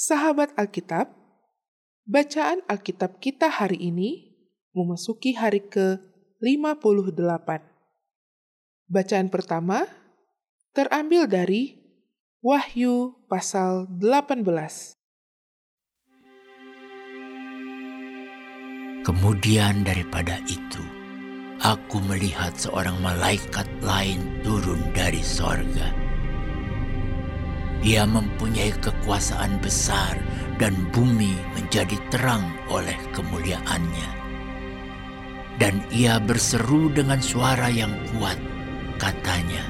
Sahabat Alkitab, bacaan Alkitab kita hari ini memasuki hari ke-58. Bacaan pertama terambil dari Wahyu pasal 18. Kemudian daripada itu, aku melihat seorang malaikat lain turun dari sorga. Ia mempunyai kekuasaan besar dan bumi menjadi terang oleh kemuliaannya. Dan ia berseru dengan suara yang kuat, katanya,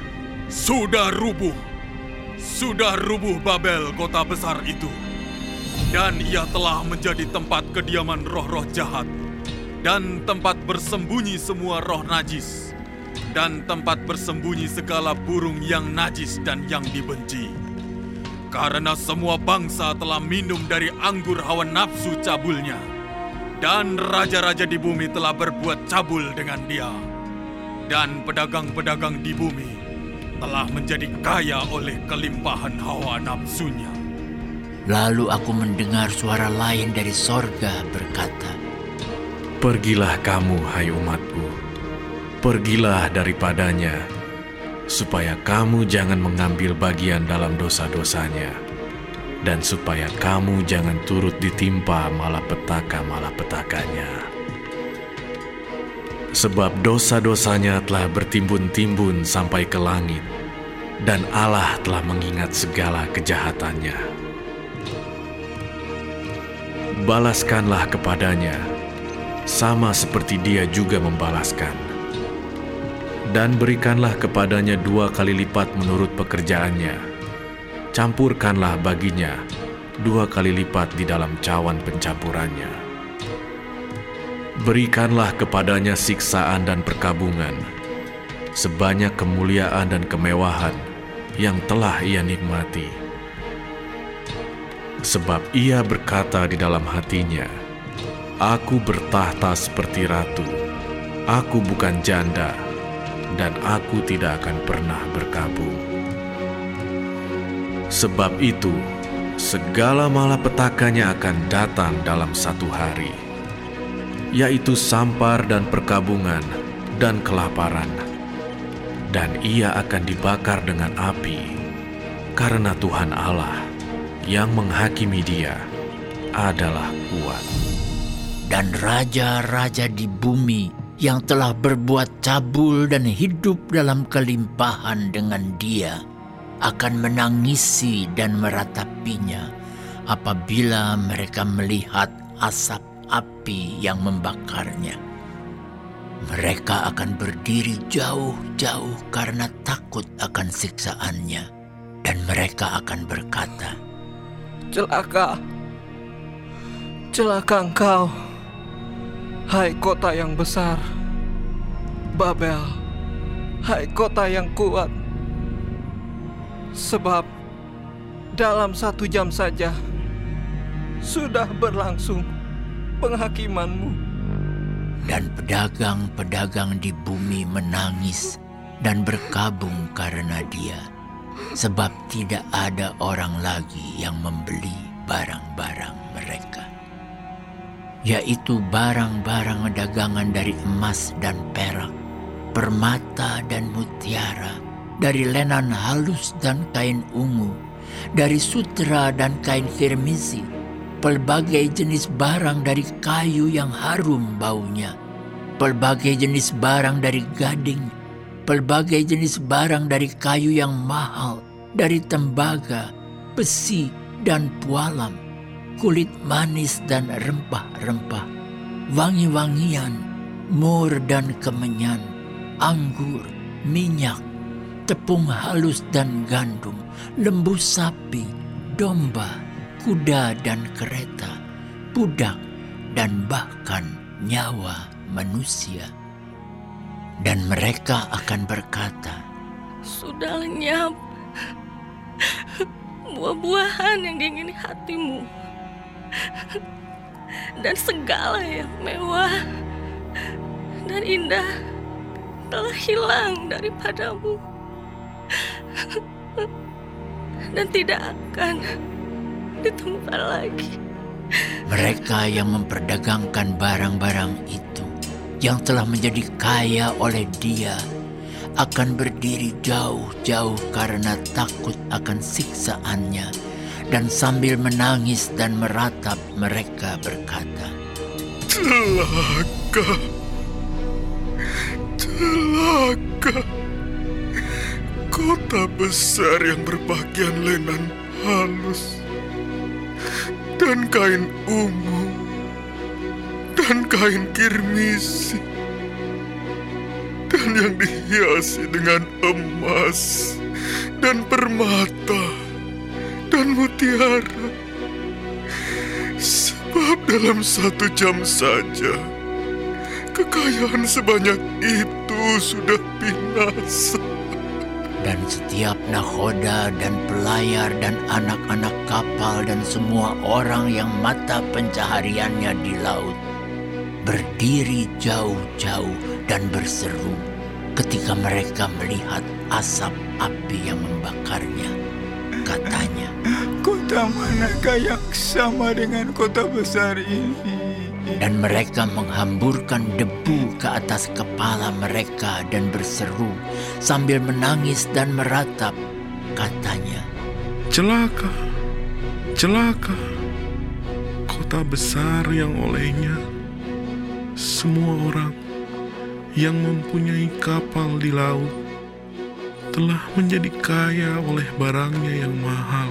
Sudah rubuh sudah rubuh Babel kota besar itu. Dan ia telah menjadi tempat kediaman roh-roh jahat. Dan tempat bersembunyi semua roh najis. Dan tempat bersembunyi segala burung yang najis dan yang dibenci. Karena semua bangsa telah minum dari anggur hawa nafsu cabulnya. Dan raja-raja di bumi telah berbuat cabul dengan dia. Dan pedagang-pedagang di bumi telah menjadi kaya oleh kelimpahan hawa nafsunya. Lalu aku mendengar suara lain dari sorga berkata, Pergilah kamu, hai umatku, pergilah daripadanya, supaya kamu jangan mengambil bagian dalam dosa-dosanya, dan supaya kamu jangan turut ditimpa malapetaka-malapetakanya. Sebab dosa-dosanya telah bertimbun-timbun sampai ke langit, dan Allah telah mengingat segala kejahatannya. Balaskanlah kepadanya, sama seperti dia juga membalaskan. Dan berikanlah kepadanya dua kali lipat menurut pekerjaannya. Campurkanlah baginya dua kali lipat di dalam cawan pencampurannya. Berikanlah kepadanya siksaan dan perkabungan, sebanyak kemuliaan dan kemewahan yang telah ia nikmati. Sebab ia berkata di dalam hatinya, Aku bertahta seperti ratu, aku bukan janda, dan aku tidak akan pernah berkabung. Sebab itu, segala malapetakannya akan datang dalam satu hari, yaitu sampar dan perkabungan dan kelaparan dan ia akan dibakar dengan api, karena Tuhan Allah yang menghakimi dia adalah kuat. Dan raja-raja di bumi yang telah berbuat cabul dan hidup dalam kelimpahan dengan dia akan menangisi dan meratapinya apabila mereka melihat asap api yang membakarnya. Mereka akan berdiri jauh-jauh karena takut akan siksaannya, dan mereka akan berkata, "Celaka, celaka engkau, hai kota yang besar, Babel, hai kota yang kuat, sebab dalam satu jam saja sudah berlangsung penghakimanmu." dan pedagang-pedagang di bumi menangis dan berkabung karena dia, sebab tidak ada orang lagi yang membeli barang-barang mereka, yaitu barang-barang dagangan dari emas dan perak, permata dan mutiara, dari lenan halus dan kain ungu, dari sutra dan kain firmisi pelbagai jenis barang dari kayu yang harum baunya, pelbagai jenis barang dari gading, pelbagai jenis barang dari kayu yang mahal, dari tembaga, besi, dan pualam, kulit manis dan rempah-rempah, wangi-wangian, mur dan kemenyan, anggur, minyak, tepung halus dan gandum, lembu sapi, domba, kuda dan kereta, budak, dan bahkan nyawa manusia. Dan mereka akan berkata, Sudah lenyap buah-buahan yang diingini hatimu dan segala yang mewah dan indah telah hilang daripadamu dan tidak akan ditemukan lagi. Mereka yang memperdagangkan barang-barang itu, yang telah menjadi kaya oleh dia, akan berdiri jauh-jauh karena takut akan siksaannya, dan sambil menangis dan meratap mereka berkata, Celaka, celaka, kota besar yang berpakaian lenan halus dan kain ungu dan kain kirmisi dan yang dihiasi dengan emas dan permata dan mutiara sebab dalam satu jam saja kekayaan sebanyak itu sudah binasa dan setiap nahoda dan pelayar dan anak-anak kapal dan semua orang yang mata pencahariannya di laut berdiri jauh-jauh dan berseru ketika mereka melihat asap api yang membakarnya. Katanya, Kota manakah yang sama dengan kota besar ini? dan mereka menghamburkan debu ke atas kepala mereka dan berseru sambil menangis dan meratap. Katanya, Celaka, celaka, kota besar yang olehnya semua orang yang mempunyai kapal di laut telah menjadi kaya oleh barangnya yang mahal.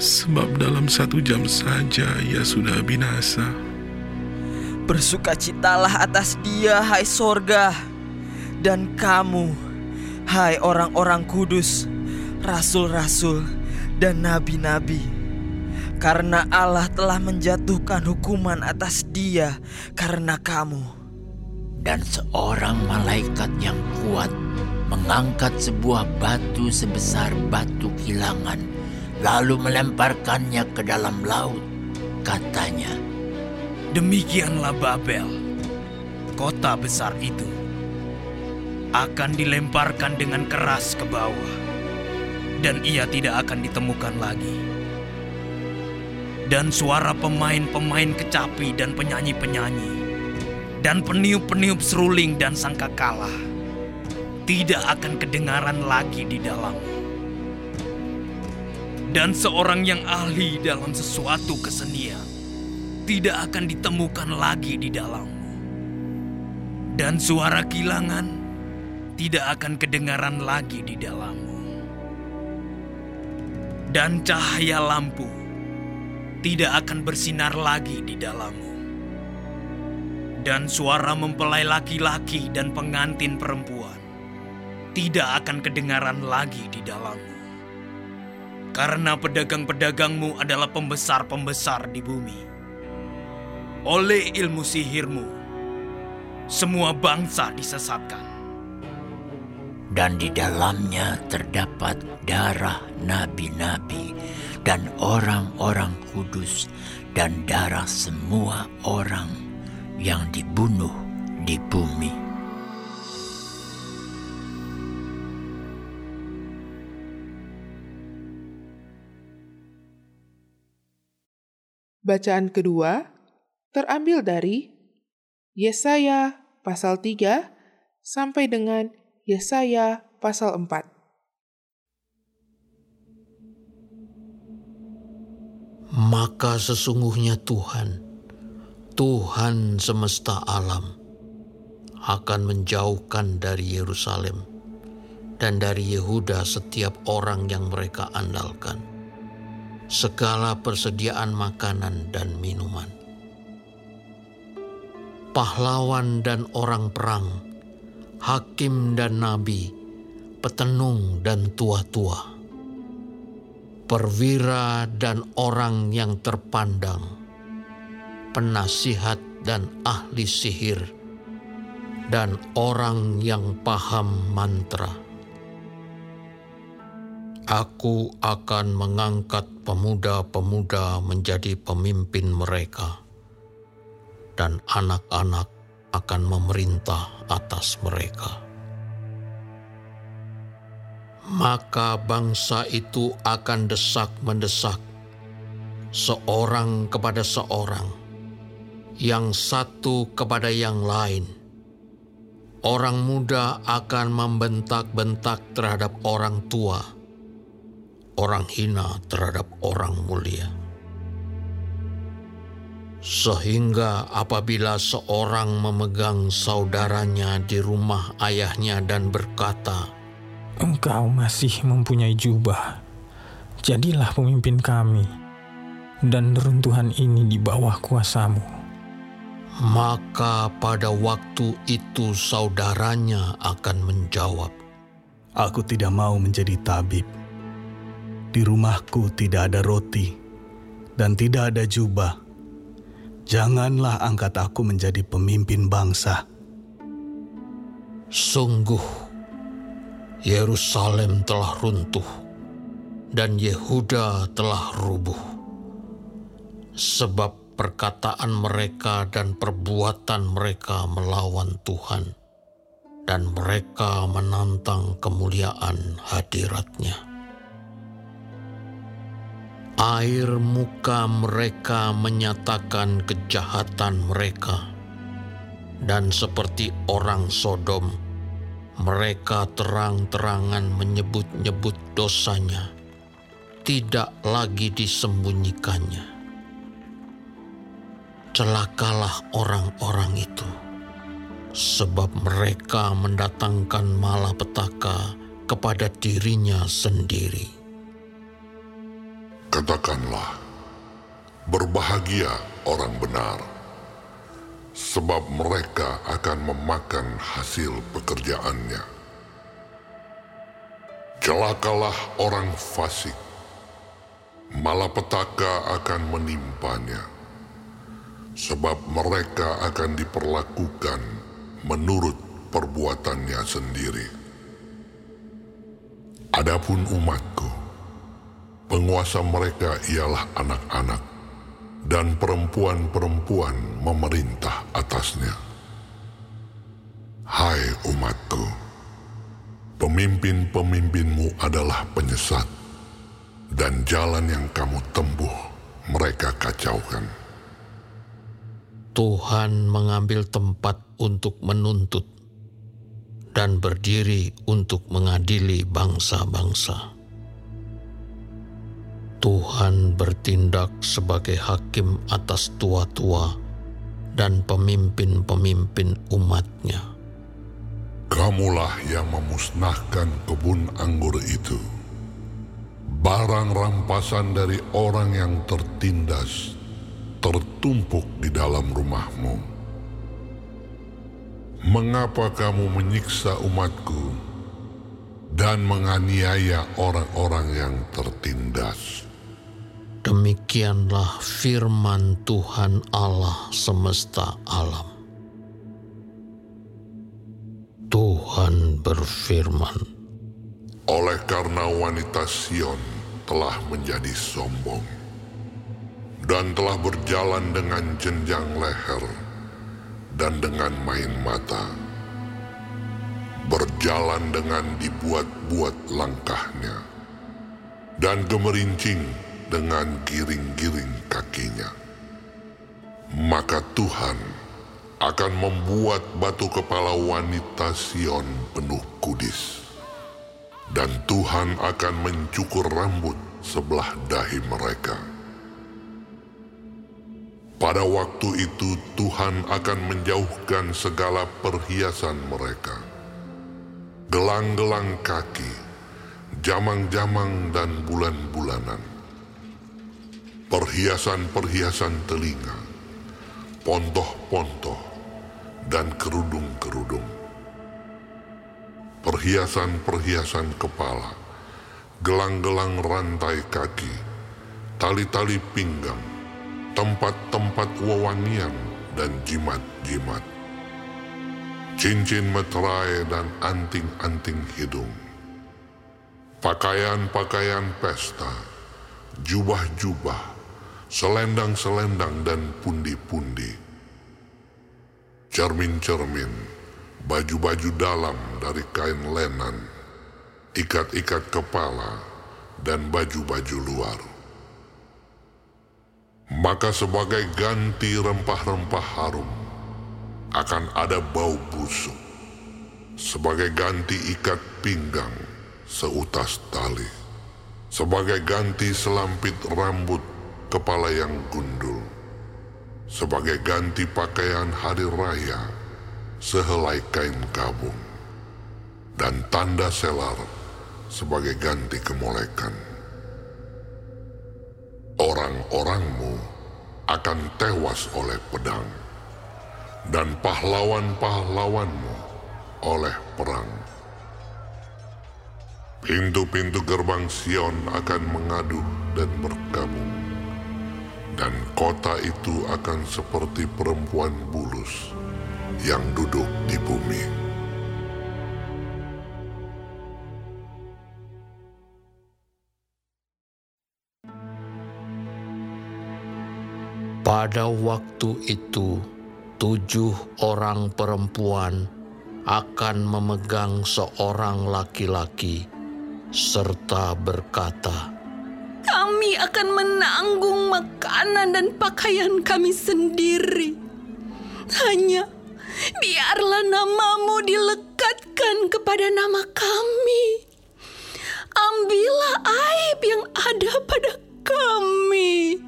Sebab dalam satu jam saja ia sudah binasa. Bersukacitalah atas dia, hai sorga, dan kamu, hai orang-orang kudus, rasul-rasul, dan nabi-nabi. Karena Allah telah menjatuhkan hukuman atas dia karena kamu. dan seorang malaikat yang kuat mengangkat sebuah batu sebesar batu kilangan, lalu melemparkannya ke dalam laut. Katanya, Demikianlah Babel, kota besar itu, akan dilemparkan dengan keras ke bawah, dan ia tidak akan ditemukan lagi. Dan suara pemain-pemain kecapi dan penyanyi-penyanyi, dan peniup-peniup seruling dan sangkakala, tidak akan kedengaran lagi di dalamnya. Dan seorang yang ahli dalam sesuatu kesenian tidak akan ditemukan lagi di dalammu. Dan suara kilangan tidak akan kedengaran lagi di dalammu. Dan cahaya lampu tidak akan bersinar lagi di dalammu. Dan suara mempelai laki-laki dan pengantin perempuan tidak akan kedengaran lagi di dalammu. Karena pedagang-pedagangmu adalah pembesar-pembesar di bumi oleh ilmu sihirmu, semua bangsa disesatkan. dan di dalamnya terdapat darah nabi-nabi dan orang-orang kudus dan darah semua orang yang dibunuh di bumi. Bacaan kedua terambil dari Yesaya pasal 3 sampai dengan Yesaya pasal 4. Maka sesungguhnya Tuhan, Tuhan semesta alam, akan menjauhkan dari Yerusalem dan dari Yehuda setiap orang yang mereka andalkan, segala persediaan makanan dan minuman. Pahlawan dan orang perang, hakim dan nabi, petenung dan tua-tua perwira dan orang yang terpandang, penasihat dan ahli sihir, dan orang yang paham mantra. Aku akan mengangkat pemuda-pemuda menjadi pemimpin mereka, dan anak-anak akan memerintah atas mereka. Maka bangsa itu akan desak-mendesak seorang kepada seorang, yang satu kepada yang lain. Orang muda akan membentak-bentak terhadap orang tua, orang hina terhadap orang mulia. Sehingga apabila seorang memegang saudaranya di rumah ayahnya dan berkata, Engkau masih mempunyai jubah, jadilah pemimpin kami, dan runtuhan ini di bawah kuasamu. Maka pada waktu itu saudaranya akan menjawab, Aku tidak mau menjadi tabib. Di rumahku tidak ada roti, dan tidak ada jubah Janganlah angkat aku menjadi pemimpin bangsa. Sungguh, Yerusalem telah runtuh dan Yehuda telah rubuh. Sebab perkataan mereka dan perbuatan mereka melawan Tuhan dan mereka menantang kemuliaan hadiratnya air muka mereka menyatakan kejahatan mereka, dan seperti orang Sodom, mereka terang-terangan menyebut-nyebut dosanya, tidak lagi disembunyikannya. Celakalah orang-orang itu, sebab mereka mendatangkan malapetaka kepada dirinya sendiri Katakanlah, berbahagia orang benar, sebab mereka akan memakan hasil pekerjaannya. Celakalah orang fasik, malapetaka akan menimpanya, sebab mereka akan diperlakukan menurut perbuatannya sendiri. Adapun umatku, Penguasa mereka ialah anak-anak, dan perempuan-perempuan memerintah atasnya. Hai umatku, pemimpin-pemimpinmu adalah penyesat, dan jalan yang kamu tempuh mereka kacaukan. Tuhan mengambil tempat untuk menuntut dan berdiri untuk mengadili bangsa-bangsa. Tuhan bertindak sebagai hakim atas tua-tua dan pemimpin-pemimpin umatnya. Kamulah yang memusnahkan kebun anggur itu. Barang rampasan dari orang yang tertindas tertumpuk di dalam rumahmu. Mengapa kamu menyiksa umatku dan menganiaya orang-orang yang tertindas? Demikianlah firman Tuhan Allah semesta alam. Tuhan berfirman, Oleh karena wanita Sion telah menjadi sombong dan telah berjalan dengan jenjang leher dan dengan main mata, berjalan dengan dibuat-buat langkahnya, dan gemerincing dengan giring-giring kakinya. Maka Tuhan akan membuat batu kepala wanita Sion penuh kudis. Dan Tuhan akan mencukur rambut sebelah dahi mereka. Pada waktu itu Tuhan akan menjauhkan segala perhiasan mereka. Gelang-gelang kaki, jamang-jamang dan bulan-bulanan perhiasan-perhiasan telinga, pontoh-pontoh, dan kerudung-kerudung. Perhiasan-perhiasan kepala, gelang-gelang rantai kaki, tali-tali pinggang, tempat-tempat wewangian, dan jimat-jimat. Cincin meterai dan anting-anting hidung. Pakaian-pakaian pesta, jubah-jubah, selendang-selendang dan pundi-pundi. Cermin-cermin, baju-baju dalam dari kain lenan, ikat-ikat kepala, dan baju-baju luar. Maka sebagai ganti rempah-rempah harum akan ada bau busuk. Sebagai ganti ikat pinggang seutas tali. Sebagai ganti selampit rambut kepala yang gundul. Sebagai ganti pakaian hari raya sehelai kain kabung. Dan tanda selar sebagai ganti kemolekan. Orang-orangmu akan tewas oleh pedang, dan pahlawan-pahlawanmu oleh perang. Pintu-pintu gerbang Sion akan mengadu dan bergabung, dan kota itu akan seperti perempuan bulus yang duduk di bumi. Pada waktu itu, tujuh orang perempuan akan memegang seorang laki-laki serta berkata, Kami akan menanggung makanan dan pakaian kami sendiri. Hanya biarlah namamu dilekatkan kepada nama kami. Ambillah aib yang ada pada kami.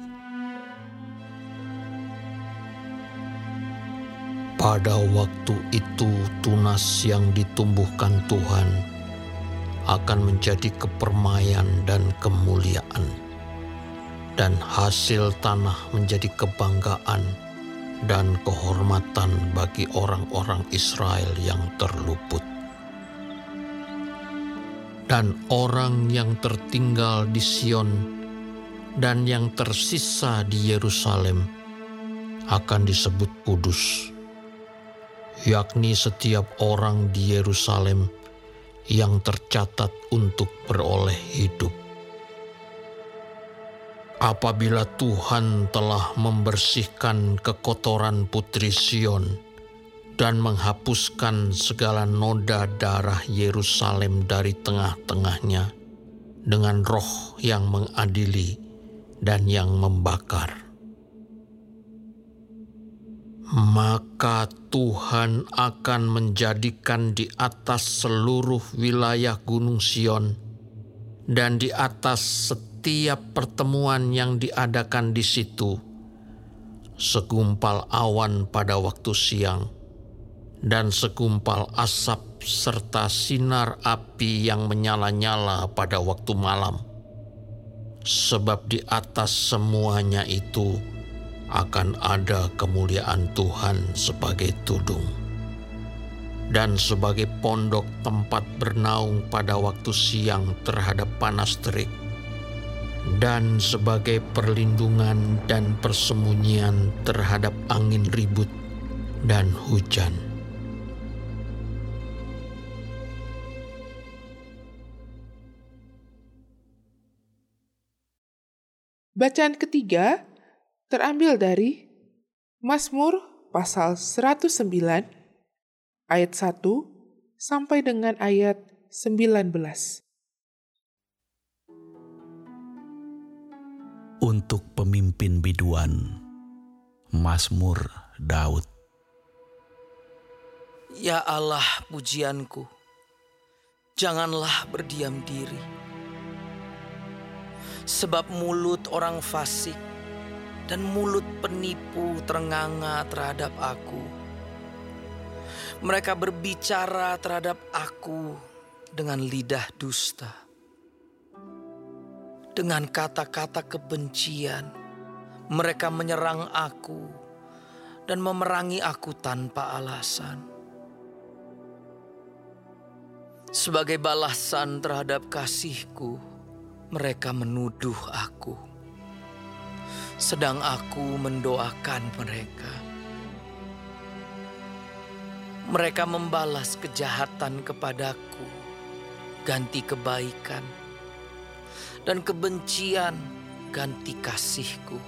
Pada waktu itu tunas yang ditumbuhkan Tuhan akan menjadi kepermaian dan kemuliaan, dan hasil tanah menjadi kebanggaan dan kehormatan bagi orang-orang Israel yang terluput. Dan orang yang tertinggal di Sion dan yang tersisa di Yerusalem akan disebut kudus yakni setiap orang di Yerusalem yang tercatat untuk beroleh hidup. Apabila Tuhan telah membersihkan kekotoran putri Sion dan menghapuskan segala noda darah Yerusalem dari tengah-tengahnya dengan roh yang mengadili dan yang membakar. Maka Tuhan akan menjadikan di atas seluruh wilayah Gunung Sion dan di atas setiap pertemuan yang diadakan di situ segumpal awan pada waktu siang dan segumpal asap serta sinar api yang menyala-nyala pada waktu malam. Sebab di atas semuanya itu akan ada kemuliaan Tuhan sebagai tudung dan sebagai pondok tempat bernaung pada waktu siang terhadap panas terik dan sebagai perlindungan dan persembunyian terhadap angin ribut dan hujan. Bacaan ketiga terambil dari Mazmur pasal 109 ayat 1 sampai dengan ayat 19. Untuk pemimpin biduan, Mazmur Daud. Ya Allah pujianku, janganlah berdiam diri. Sebab mulut orang fasik dan mulut penipu terenganga terhadap aku. Mereka berbicara terhadap aku dengan lidah dusta. Dengan kata-kata kebencian, mereka menyerang aku dan memerangi aku tanpa alasan. Sebagai balasan terhadap kasihku, mereka menuduh aku sedang aku mendoakan mereka. Mereka membalas kejahatan kepadaku, ganti kebaikan, dan kebencian ganti kasihku.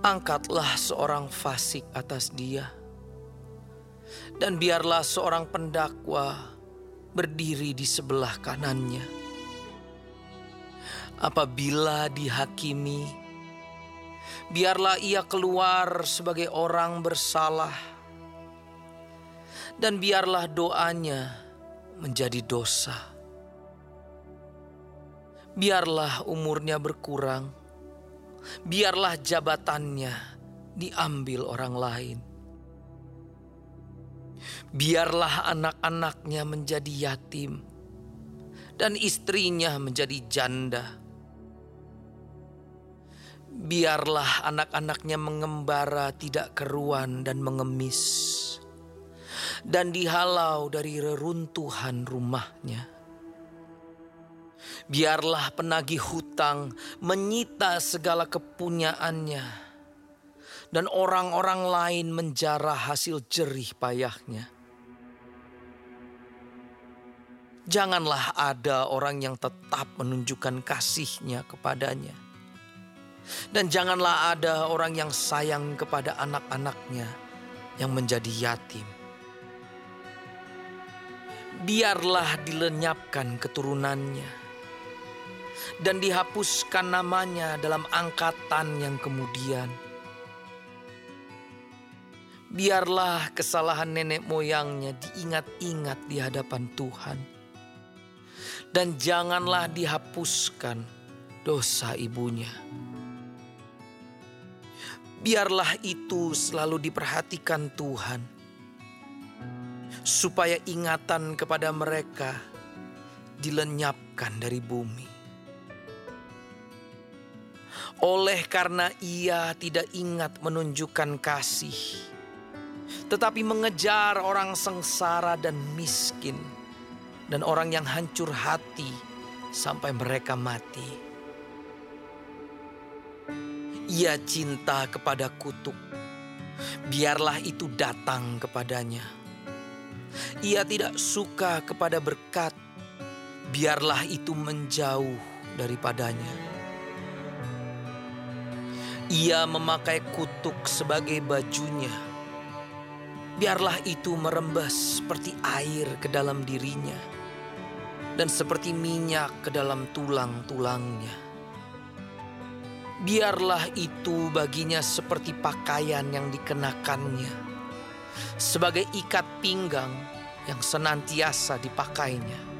Angkatlah seorang fasik atas dia, dan biarlah seorang pendakwa berdiri di sebelah kanannya Apabila dihakimi, biarlah ia keluar sebagai orang bersalah, dan biarlah doanya menjadi dosa. Biarlah umurnya berkurang, biarlah jabatannya diambil orang lain. Biarlah anak-anaknya menjadi yatim dan istrinya menjadi janda. Biarlah anak-anaknya mengembara tidak keruan dan mengemis dan dihalau dari reruntuhan rumahnya. Biarlah penagih hutang menyita segala kepunyaannya dan orang-orang lain menjarah hasil jerih payahnya. Janganlah ada orang yang tetap menunjukkan kasihnya kepadanya. Dan janganlah ada orang yang sayang kepada anak-anaknya yang menjadi yatim. Biarlah dilenyapkan keturunannya dan dihapuskan namanya dalam angkatan yang kemudian. Biarlah kesalahan nenek moyangnya diingat-ingat di hadapan Tuhan dan janganlah dihapuskan dosa ibunya. Biarlah itu selalu diperhatikan Tuhan, supaya ingatan kepada mereka dilenyapkan dari bumi. Oleh karena ia tidak ingat menunjukkan kasih, tetapi mengejar orang sengsara dan miskin dan orang yang hancur hati sampai mereka mati. Ia cinta kepada kutuk, biarlah itu datang kepadanya. Ia tidak suka kepada berkat, biarlah itu menjauh daripadanya. Ia memakai kutuk sebagai bajunya. Biarlah itu merembas seperti air ke dalam dirinya dan seperti minyak ke dalam tulang-tulangnya. Biarlah itu baginya seperti pakaian yang dikenakannya, sebagai ikat pinggang yang senantiasa dipakainya.